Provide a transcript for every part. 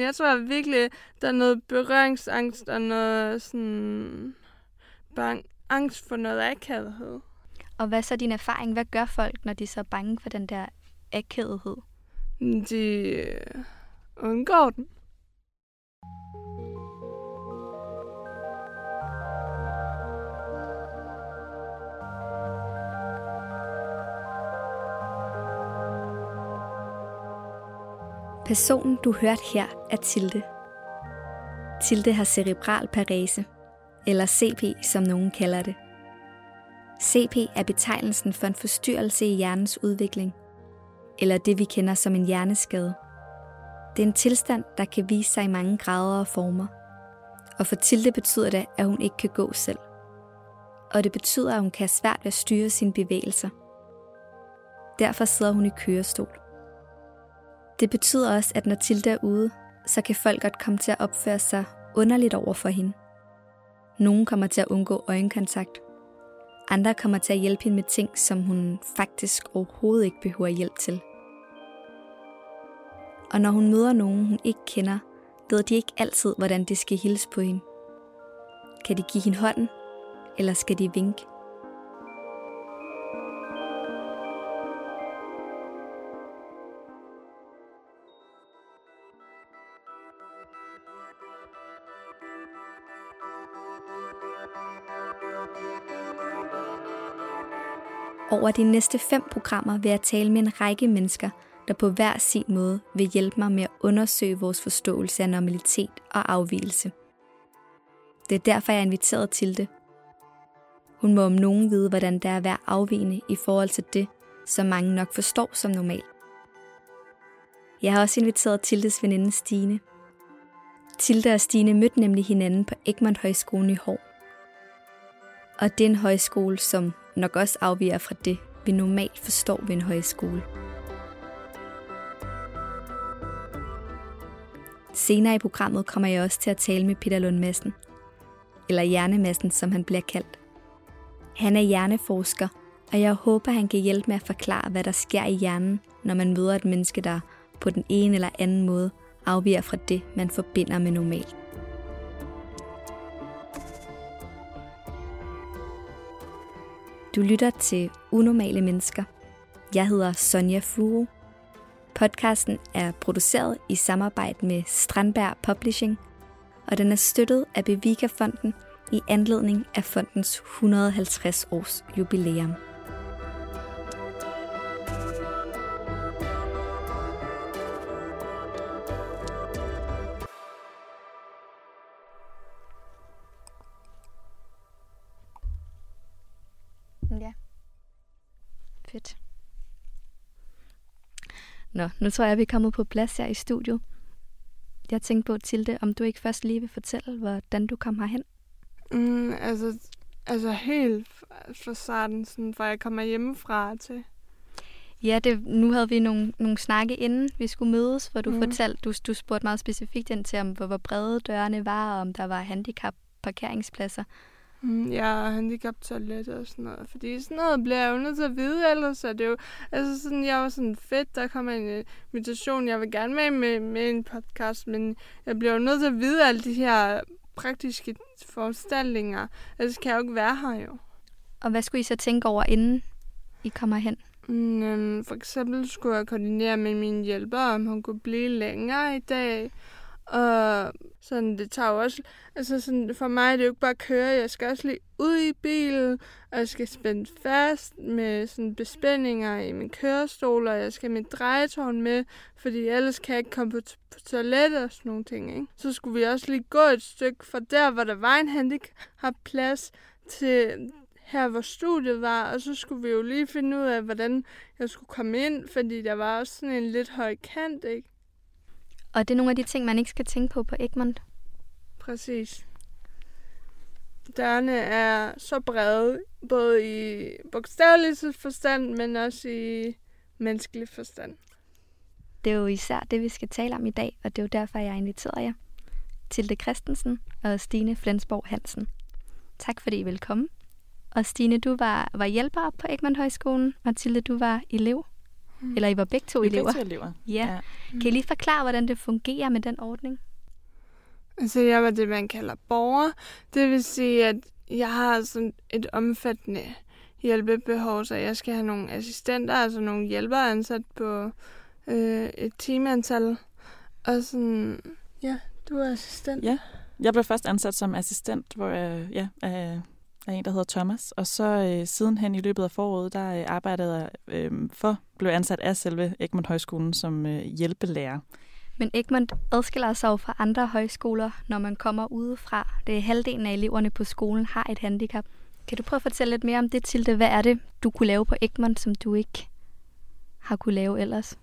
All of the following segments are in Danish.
Jeg tror virkelig, der er noget berøringsangst og noget sådan... Bang, angst for noget akavethed. Og hvad er så din erfaring? Hvad gør folk, når de er så bange for den der akavethed? De øh, undgår den. Personen, du hørte her, er Tilde. Tilde har cerebral parese, eller CP, som nogen kalder det. CP er betegnelsen for en forstyrrelse i hjernens udvikling, eller det vi kender som en hjerneskade. Det er en tilstand, der kan vise sig i mange grader og former. Og for Tilde betyder det, at hun ikke kan gå selv. Og det betyder, at hun kan have svært ved at styre sine bevægelser. Derfor sidder hun i kørestol. Det betyder også, at når Tilda er ude, så kan folk godt komme til at opføre sig underligt over for hende. Nogle kommer til at undgå øjenkontakt. Andre kommer til at hjælpe hende med ting, som hun faktisk overhovedet ikke behøver hjælp til. Og når hun møder nogen, hun ikke kender, ved de ikke altid, hvordan de skal hilse på hende. Kan de give hende hånden, eller skal de vinke? Over de næste fem programmer vil jeg tale med en række mennesker, der på hver sin måde vil hjælpe mig med at undersøge vores forståelse af normalitet og afvielse. Det er derfor, jeg er inviteret til det. Hun må om nogen vide, hvordan det er at være afvigende i forhold til det, som mange nok forstår som normalt. Jeg har også inviteret Tildes veninde Stine. Tilde og Stine mødte nemlig hinanden på Egmont Højskolen i Hår. Og det er en højskole, som nok også afviger fra det, vi normalt forstår ved en højskole. Senere i programmet kommer jeg også til at tale med Peter Lund Madsen, eller Hjernemassen, som han bliver kaldt. Han er hjerneforsker, og jeg håber, han kan hjælpe med at forklare, hvad der sker i hjernen, når man møder et menneske, der på den ene eller anden måde afviger fra det, man forbinder med normalt. Du lytter til Unormale Mennesker. Jeg hedder Sonja Furu. Podcasten er produceret i samarbejde med Strandberg Publishing, og den er støttet af Bevika-fonden i anledning af fondens 150 års jubilæum. Fedt. Nå, nu tror jeg, at vi er kommet på plads her i studiet. Jeg tænkte på, Tilde, om du ikke først lige vil fortælle, hvordan du kom herhen? Mm, altså, altså helt fra starten, sådan, fra jeg kommer hjemmefra til. Ja, det, nu havde vi nogle, nogle snakke inden vi skulle mødes, hvor du mm. fortalte, du, du spurgte meget specifikt ind til, om hvor, hvor brede dørene var, og om der var handicap parkeringspladser. Mm, ja, handicaptoilet og sådan noget. Fordi sådan noget bliver jeg jo nødt til at vide, ellers er det jo... Altså sådan, jeg var sådan fedt, der kommer en invitation, jeg vil gerne med, med med en podcast, men jeg bliver jo nødt til at vide alle de her praktiske foranstaltninger. Ellers kan jeg jo ikke være her jo. Og hvad skulle I så tænke over, inden I kommer hen? Mm, for eksempel skulle jeg koordinere med min hjælper, om hun kunne blive længere i dag. Og sådan, det tager jo også... Altså sådan, for mig er det jo ikke bare at køre. Jeg skal også lige ud i bilen, og jeg skal spænde fast med sådan bespændinger i min kørestol, og jeg skal have min drejetårn med, fordi ellers kan jeg ikke komme på, på toilettet og sådan nogle ting, ikke? Så skulle vi også lige gå et stykke fra der, hvor der var en handicapplads, til her, hvor studiet var, og så skulle vi jo lige finde ud af, hvordan jeg skulle komme ind, fordi der var også sådan en lidt høj kant, ikke? Og det er nogle af de ting, man ikke skal tænke på på Egmont. Præcis. Dørene er så brede, både i bogstavelig forstand, men også i menneskelig forstand. Det er jo især det, vi skal tale om i dag, og det er jo derfor, jeg inviterer jer. Tilde Christensen og Stine Flensborg Hansen. Tak fordi I vil komme. Og Stine, du var, var hjælper på Egmont Højskolen, og Tilde, du var elev. Mm. Eller I var begge to Vi elever? begge to elever. Ja. ja. Kan I lige forklare, hvordan det fungerer med den ordning? Altså, jeg var det, man kalder borger. Det vil sige, at jeg har sådan et omfattende hjælpebehov, så jeg skal have nogle assistenter, altså nogle hjælpere ansat på øh, et timeantal. Og sådan, ja, du er assistent. Ja, jeg blev først ansat som assistent, hvor jeg, ja, af, af en, der hedder Thomas. Og så øh, sidenhen i løbet af foråret, der øh, arbejdede jeg øh, for, blev ansat af selve Egmont Højskolen som øh, hjælpelærer. Men Egmont adskiller sig jo fra andre højskoler, når man kommer udefra. Det er halvdelen af eleverne på skolen har et handicap. Kan du prøve at fortælle lidt mere om det, Tilde? Hvad er det, du kunne lave på Egmont, som du ikke har kunne lave ellers?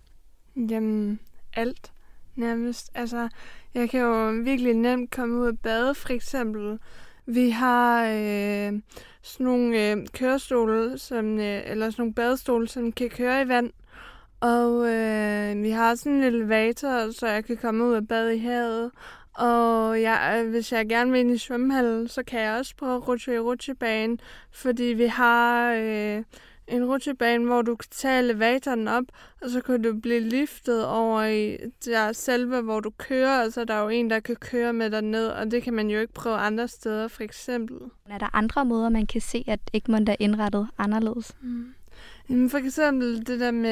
Jamen, alt nærmest. Altså, jeg kan jo virkelig nemt komme ud og bade, for eksempel. Vi har øh, sådan nogle øh, kørestole, som, øh, eller sådan nogle badestole, som kan køre i vand. Og øh, vi har sådan en elevator, så jeg kan komme ud og bade i havet. Og jeg, hvis jeg gerne vil ind i svømmehallen, så kan jeg også prøve at rutsche i rutsjebane, fordi vi har øh, en rutsjebane, hvor du kan tage elevatoren op, og så kan du blive liftet over i der selve, hvor du kører, og så er der jo en, der kan køre med dig ned, og det kan man jo ikke prøve andre steder, for eksempel. Er der andre måder, man kan se, at Egmont er indrettet anderledes? Mm. Jamen for eksempel det der med,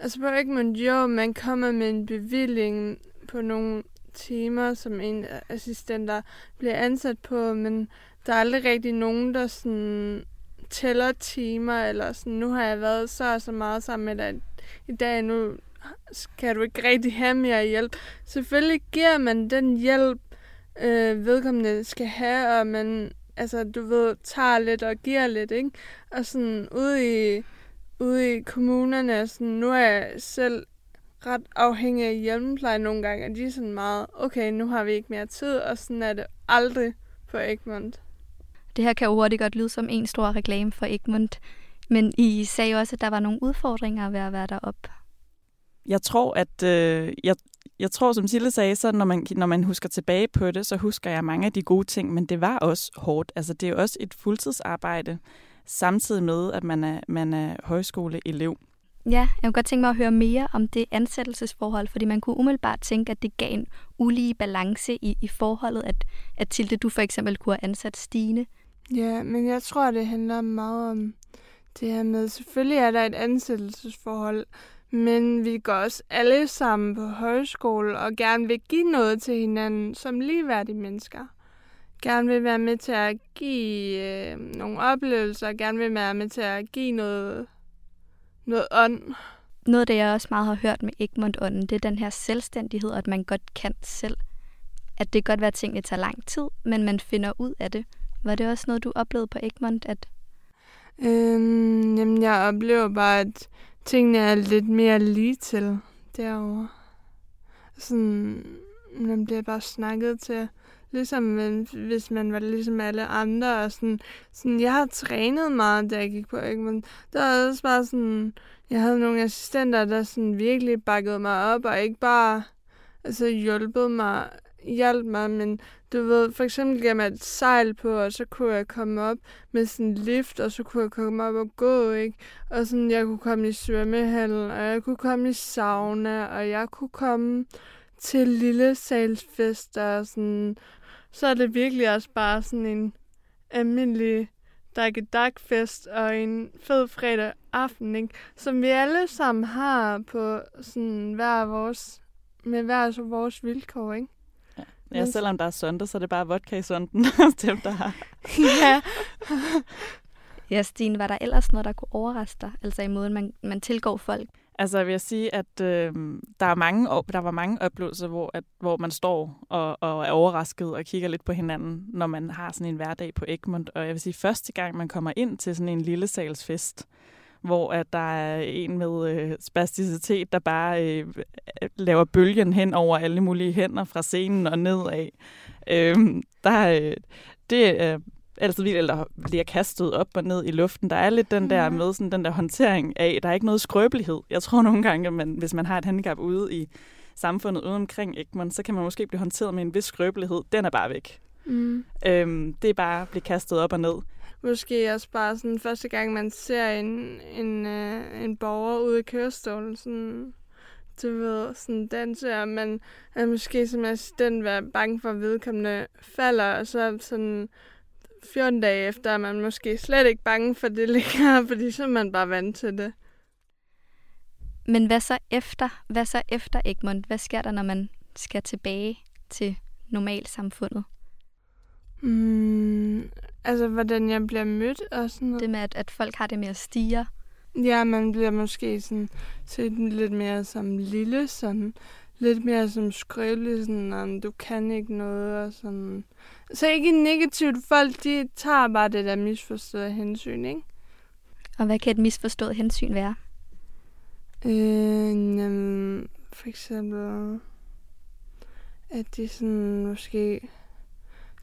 altså på Egmont, jo, man kommer med en bevilling på nogle timer, som en assistenter bliver ansat på, men der er aldrig rigtig nogen, der sådan tæller timer, eller sådan, nu har jeg været så og så meget sammen med dig i dag, nu kan du ikke rigtig have mere hjælp. Selvfølgelig giver man den hjælp, øh, vedkommende skal have, og man, altså, du ved, tager lidt og giver lidt, ikke? Og sådan ude i, ude i kommunerne, sådan, nu er jeg selv ret afhængig af hjemmepleje nogle gange, og de er sådan meget, okay, nu har vi ikke mere tid, og sådan er det aldrig på Egmont. Det her kan jo hurtigt godt lyde som en stor reklame for Egmont, men I sagde jo også, at der var nogle udfordringer ved at være deroppe. Jeg tror, at øh, jeg, jeg tror, som Sille sagde, så når man, når man husker tilbage på det, så husker jeg mange af de gode ting, men det var også hårdt. Altså, det er jo også et fuldtidsarbejde, samtidig med, at man er, man er højskoleelev. Ja, jeg kunne godt tænke mig at høre mere om det ansættelsesforhold, fordi man kunne umiddelbart tænke, at det gav en ulige balance i, i forholdet, at, at Tilde, du for eksempel kunne have ansat Stine. Ja, men jeg tror, det handler meget om det her med, selvfølgelig er der et ansættelsesforhold, men vi går også alle sammen på højskole og gerne vil give noget til hinanden som ligeværdige mennesker. Gerne vil være med til at give øh, nogle oplevelser, gerne vil være med til at give noget noget ånd. Noget af det, jeg også meget har hørt med Egmont-ånden, det er den her selvstændighed, at man godt kan selv. At det kan godt være, at tingene tager lang tid, men man finder ud af det. Var det også noget, du oplevede på Egmont? At... Øhm, jamen, jeg oplever bare, at tingene er lidt mere lige til derovre. Sådan, man bliver bare snakket til ligesom hvis man var ligesom alle andre. Og sådan, sådan, jeg har trænet meget, da jeg gik på Egmont. Der var også bare sådan, jeg havde nogle assistenter, der sådan virkelig bakkede mig op, og ikke bare altså, hjulpet mig, hjalp mig, men du ved, for eksempel gav mig et sejl på, og så kunne jeg komme op med sådan en lift, og så kunne jeg komme op og gå, ikke? Og sådan, jeg kunne komme i svømmehallen, og jeg kunne komme i sauna, og jeg kunne komme til lille salsfester, og sådan, så er det virkelig også bare sådan en almindelig dak-dak-fest og en fed fredag aften, ikke? som vi alle sammen har på sådan hver vores, med hver vores vilkår, ikke? Ja, selvom der er søndag, så er det bare vodka i søndagen, dem der har. ja. ja, Stine, var der ellers noget, der kunne overraske dig? Altså i måden, man, man tilgår folk? Altså, jeg vil sige, at øh, der, er mange, der var mange oplevelser, hvor, at, hvor man står og, og er overrasket og kigger lidt på hinanden, når man har sådan en hverdag på Egmont. Og jeg vil sige, første gang man kommer ind til sådan en lille salsfest, hvor at der er en med øh, spasticitet, der bare øh, laver bølgen hen over alle mulige hænder fra scenen og nedad. Øh, der, øh, det er altid vildt, eller bliver kastet op og ned i luften. Der er lidt den der med sådan den der håndtering af, der er ikke noget skrøbelighed. Jeg tror nogle gange, at man, hvis man har et handicap ude i samfundet ude omkring Egmont, så kan man måske blive håndteret med en vis skrøbelighed. Den er bare væk. Mm. Øhm, det er bare at blive kastet op og ned. Måske også bare sådan første gang, man ser en, en, øh, en borger ude i kørestolen, sådan, du ved, sådan danse, og man er måske som assistent være bange for, at vedkommende falder, og så sådan 14 dage efter er man måske slet ikke bange for det længere, fordi så er man bare vant til det. Men hvad så efter? Hvad så efter Egmont? Hvad sker der, når man skal tilbage til normalsamfundet? Mm, altså, hvordan jeg bliver mødt og sådan noget. Det med, at, at folk har det med at stige. Ja, man bliver måske sådan set lidt mere som lille, sådan lidt mere som skrøbelig, sådan, du kan ikke noget, og sådan. Så ikke negativt. Folk, de tager bare det der misforståede hensyn, ikke? Og hvad kan et misforstået hensyn være? Øh, jamen, for eksempel, at de sådan måske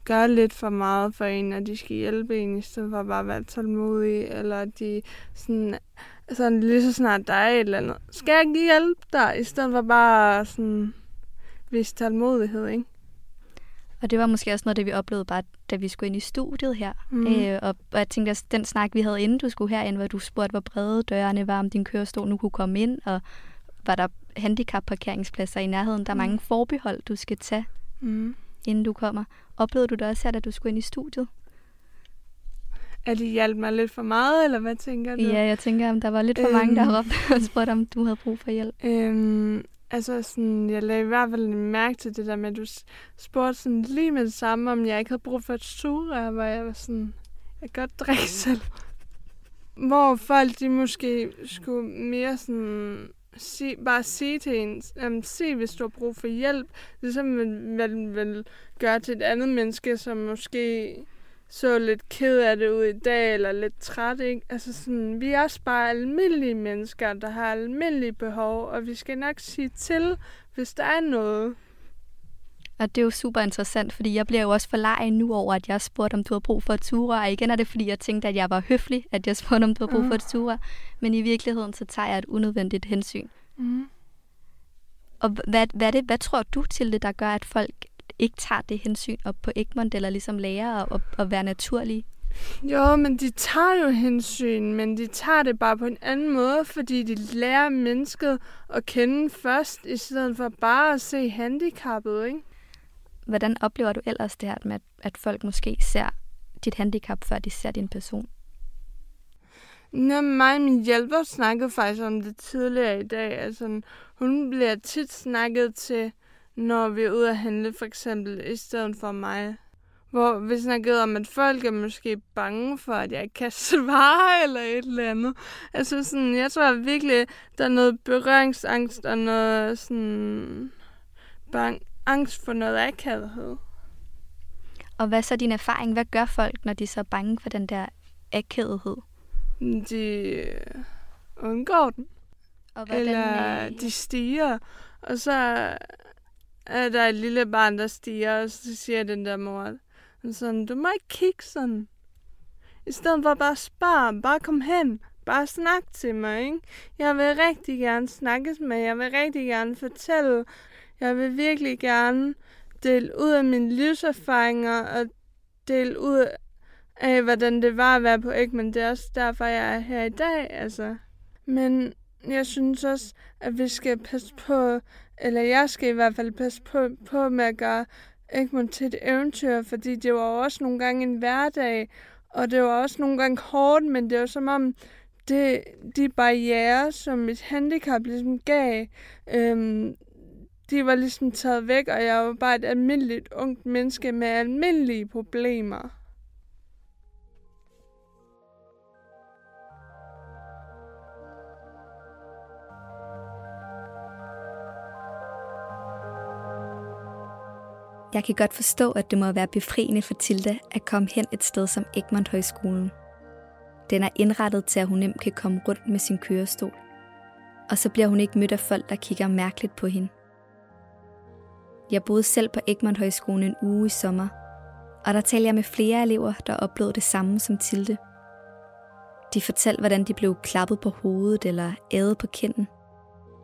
gør lidt for meget for en, og de skal hjælpe en, i stedet for bare at være tålmodige, eller de sådan, sådan lige så snart der er et eller andet, skal jeg ikke hjælpe dig, i stedet for bare sådan vise tålmodighed, ikke? Og det var måske også noget, det vi oplevede bare, da vi skulle ind i studiet her. Mm. Øh, og, og jeg tænkte, at den snak, vi havde inden du skulle herind, hvor du spurgte, hvor brede dørene var, om din kørestol nu kunne komme ind, og var der handicapparkeringspladser i nærheden. Der er Mm. mange forbehold, du skal tage, Mm. Inden du kommer. Oplevede du det også her, da du skulle ind i studiet? At de hjalp mig lidt for meget, eller hvad tænker du? Ja, jeg tænker, om der var lidt for mange, der Øhm. råbte og spurgte, om du havde brug for hjælp. Øhm, altså sådan, jeg lagde i hvert fald mærke til det der med, at du spurgte sådan lige med det samme, om jeg ikke havde brug for et sugerør, hvor jeg var sådan, jeg kan godt drikke selv. Hvor folk, de måske skulle mere sådan, sig, bare sige til en, um, se hvis du har brug for hjælp, ligesom man man vil gøre til et andet menneske, som måske så lidt ked af det ud i dag, eller lidt træt, ikke? Altså sådan, vi er også bare almindelige mennesker, der har almindelige behov, og vi skal nok sige til, hvis der er noget. Og det er jo super interessant, fordi jeg bliver jo også forleget nu over, at jeg spurgte, om du havde brug for et sugerør. Og igen er det, fordi jeg tænkte, at jeg var høflig, at jeg spurgte, om du havde brug for et sugerør. Men i virkeligheden, så tager jeg et unødvendigt hensyn. Mm. Og hvad, hvad, det, hvad tror du til det, der gør, at folk ikke tager det hensyn op på Egmont, eller ligesom lærer at, at, at være naturlige? Jo, men de tager jo hensyn, men de tager det bare på en anden måde, fordi de lærer mennesket at kende først, i stedet for bare at se handicappet, ikke? Hvordan oplever du ellers det her med, at, at folk måske ser dit handicap, før de ser din person? Nå, mig og min hjælper snakkede faktisk om det tidligere i dag. Altså, hun bliver tit snakket til, når vi er ude at handle, for eksempel, i stedet for mig. Hvor vi snakkede om, at folk er måske bange for, at jeg ikke kan svare eller et eller andet. Altså sådan, jeg tror virkelig, der er noget berøringsangst og noget sådan bang, angst for noget akavethed. Og hvad er så din erfaring? Hvad gør folk, når de er så bange for den der akædighed? De øh, undgår den. Og Eller øh, de stiger, og så er der et lille barn, der stiger, og så siger den der mor, sådan, du må ikke kigge sådan. I stedet for bare spørge, bare kom hen, bare snak til mig, ikke? Jeg vil rigtig gerne snakkes med, jeg vil rigtig gerne fortælle, jeg vil virkelig gerne dele ud af mine livserfaringer, og dele ud af, hvordan det var at være på Egmont. Det er også derfor, jeg er her i dag, altså. Men jeg synes også, at vi skal passe på, eller jeg skal i hvert fald passe på, på med at gøre Egmont til et eventyr, fordi det var også nogle gange en hverdag, og det var også nogle gange hårdt, men det var som om, det, de barriere, som mit handicap ligesom gav, øhm, de var ligesom taget væk, og jeg var bare et almindeligt ungt menneske med almindelige problemer. Jeg kan godt forstå, at det må være befriende for Tilda at komme hen et sted som Egmont Højskolen. Den er indrettet til, at hun nemt kan komme rundt med sin kørestol. Og så bliver hun ikke mødt af folk, der kigger mærkeligt på hende. Jeg boede selv på Egmont Højskolen en uge i sommer, og der talte jeg med flere elever, der oplevede det samme som Tilde. De fortalte, hvordan de blev klappet på hovedet eller ædet på kinden,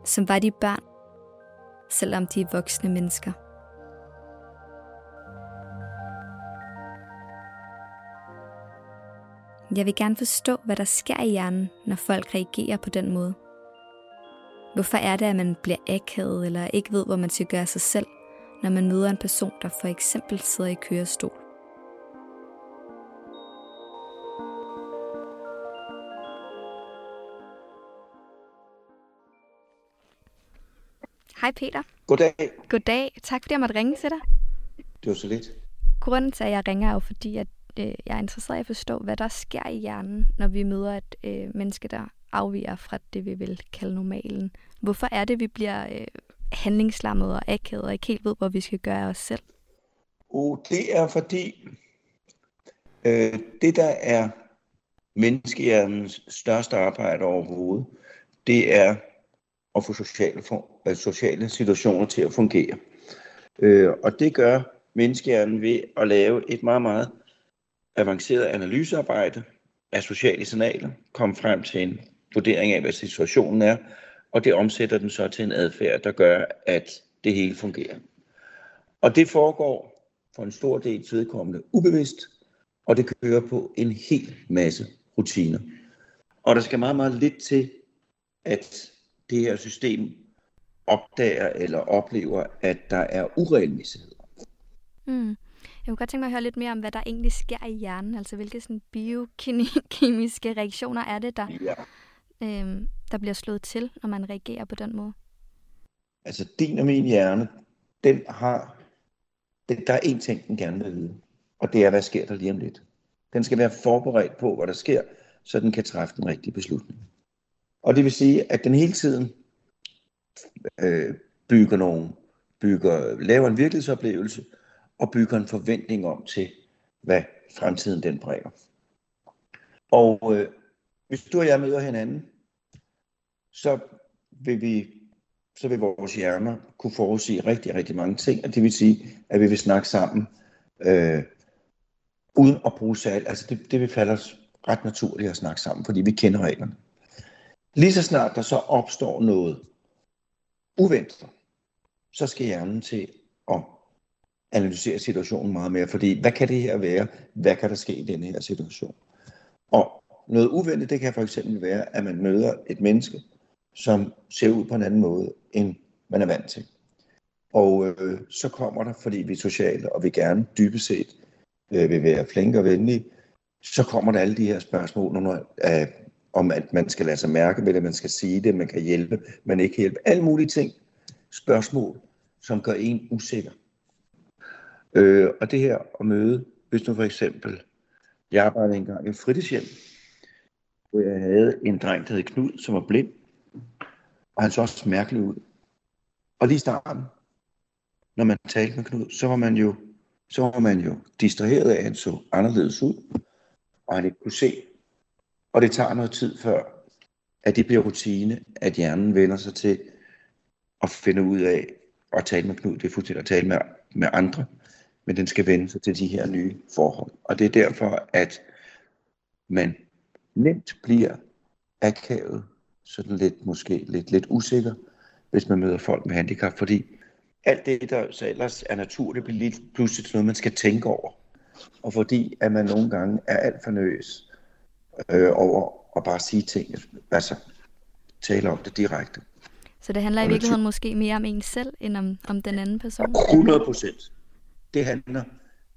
som var de børn, selvom de er voksne mennesker. Jeg vil gerne forstå, hvad der sker i hjernen, når folk reagerer på den måde. Hvorfor er det, at man bliver akavet eller ikke ved, hvor man skal gøre sig selv – når man møder en person, der for eksempel sidder i kørestol? Hej Peter. Goddag. Goddag. Tak fordi jeg måtte ringe til dig. Det var så lidt. Grunden til, at jeg ringer, er jo fordi, at øh, jeg er interesseret i at forstå, hvad der sker i hjernen, når vi møder et øh, menneske, der afviger fra det, vi vil kalde normalen. Hvorfor er det, vi bliver øh, handlingslammet og akavet og ikke helt ved, hvor vi skal gøre os selv? Oh, det er fordi, øh, det der er menneskehjernens største arbejde overhovedet, det er at få sociale, for, øh, sociale situationer til at fungere. Øh, og det gør menneskehjernen ved at lave et meget, meget avanceret analysearbejde af sociale signaler, komme frem til en vurdering af, hvad situationen er, og det omsætter den så til en adfærd, der gør, at det hele fungerer. Og det foregår for en stor del vedkommende ubevidst, og det kører på en hel masse rutiner. Og der skal meget, meget lidt til, at det her system opdager eller oplever, at der er uregelmæssigheder. Mm. Jeg kunne godt tænke mig at høre lidt mere om, hvad der egentlig sker i hjernen. Altså hvilke sådan biokemiske reaktioner er det, der, ja. øhm, der bliver slået til, når man reagerer på den måde? Altså din og min hjerne, den har, den, der er én ting, den gerne vil vide. Og det er, hvad sker der lige om lidt. Den skal være forberedt på, hvad der sker, så den kan træffe den rigtige beslutning. Og det vil sige, at den hele tiden øh, bygger nogen, bygger, laver en virkelighedsoplevelse, og bygger en forventning om til, hvad fremtiden den bringer. Og øh, hvis du og jeg møder hinanden, så vil vi så vil vores hjerner kunne forudsige rigtig, rigtig mange ting, og det vil sige, at vi vil snakke sammen, øh, uden at bruge særligt. Altså det, det vil falde os ret naturligt at snakke sammen, fordi vi kender reglerne. Lige så snart der så opstår noget uventet, så skal hjernen til at analysere situationen meget mere, fordi hvad kan det her være? Hvad kan der ske i denne her situation? Og noget uventet, det kan for eksempel være, at man møder et menneske, som ser ud på en anden måde, end man er vant til. Og øh, så kommer der, fordi vi er sociale, og vi gerne dybest set øh, vil være flinke og venlige, så kommer der alle de her spørgsmål når, øh, om, at man skal lade sig mærke ved det, man skal sige det, man kan hjælpe, man ikke kan hjælpe. Alle mulige ting, spørgsmål, som gør en usikker. Øh, og det her at møde, hvis nu for eksempel, jeg arbejdede engang i et fritidshjem, hvor jeg havde en dreng, der hed Knud, som var blind, og han så også mærkelig ud. Og lige i starten, når man talte med Knud, så var man jo, så var man jo distraheret af, at han så anderledes ud, og han ikke kunne se. Og det tager noget tid før, at det bliver rutine, at hjernen vender sig til at finde ud af at tale med Knud. Det er fuldstændig at tale med, med andre men den skal vende sig til de her nye forhold. Og det er derfor, at man nemt bliver akavet, sådan lidt måske lidt, lidt usikker, hvis man møder folk med handicap, fordi alt det, der så ellers er naturligt, bliver lige pludselig noget, man skal tænke over. Og fordi at man nogle gange er alt for nøs øh, over at bare sige ting, altså tale om det direkte. Så det handler i virkeligheden måske mere om en selv, end om, om den anden person? 100 procent det handler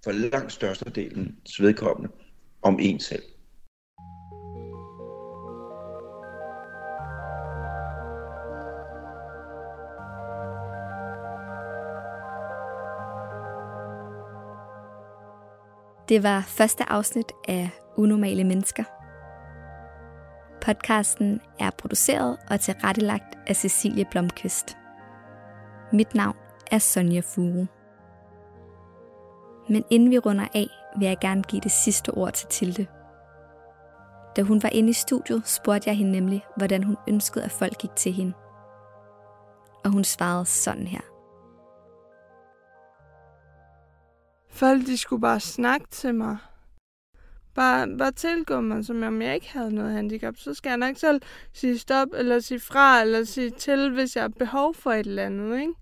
for langt størstedelen vedkommende om en selv. Det var første afsnit af Unormale Mennesker. Podcasten er produceret og tilrettelagt af Cecilie Blomqvist. Mit navn er Sonja Furu. Men inden vi runder af, vil jeg gerne give det sidste ord til Tilde. Da hun var inde i studiet, spurgte jeg hende nemlig, hvordan hun ønskede, at folk gik til hende. Og hun svarede sådan her. Folk, de skulle bare snakke til mig. Bare, bare tilgå mig, som om jeg ikke havde noget handicap. Så skal jeg nok selv sige stop, eller sige fra, eller sige til, hvis jeg har behov for et eller andet, ikke?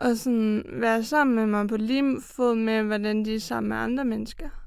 og sådan være sammen med mig på lige fod med, hvordan de er sammen med andre mennesker.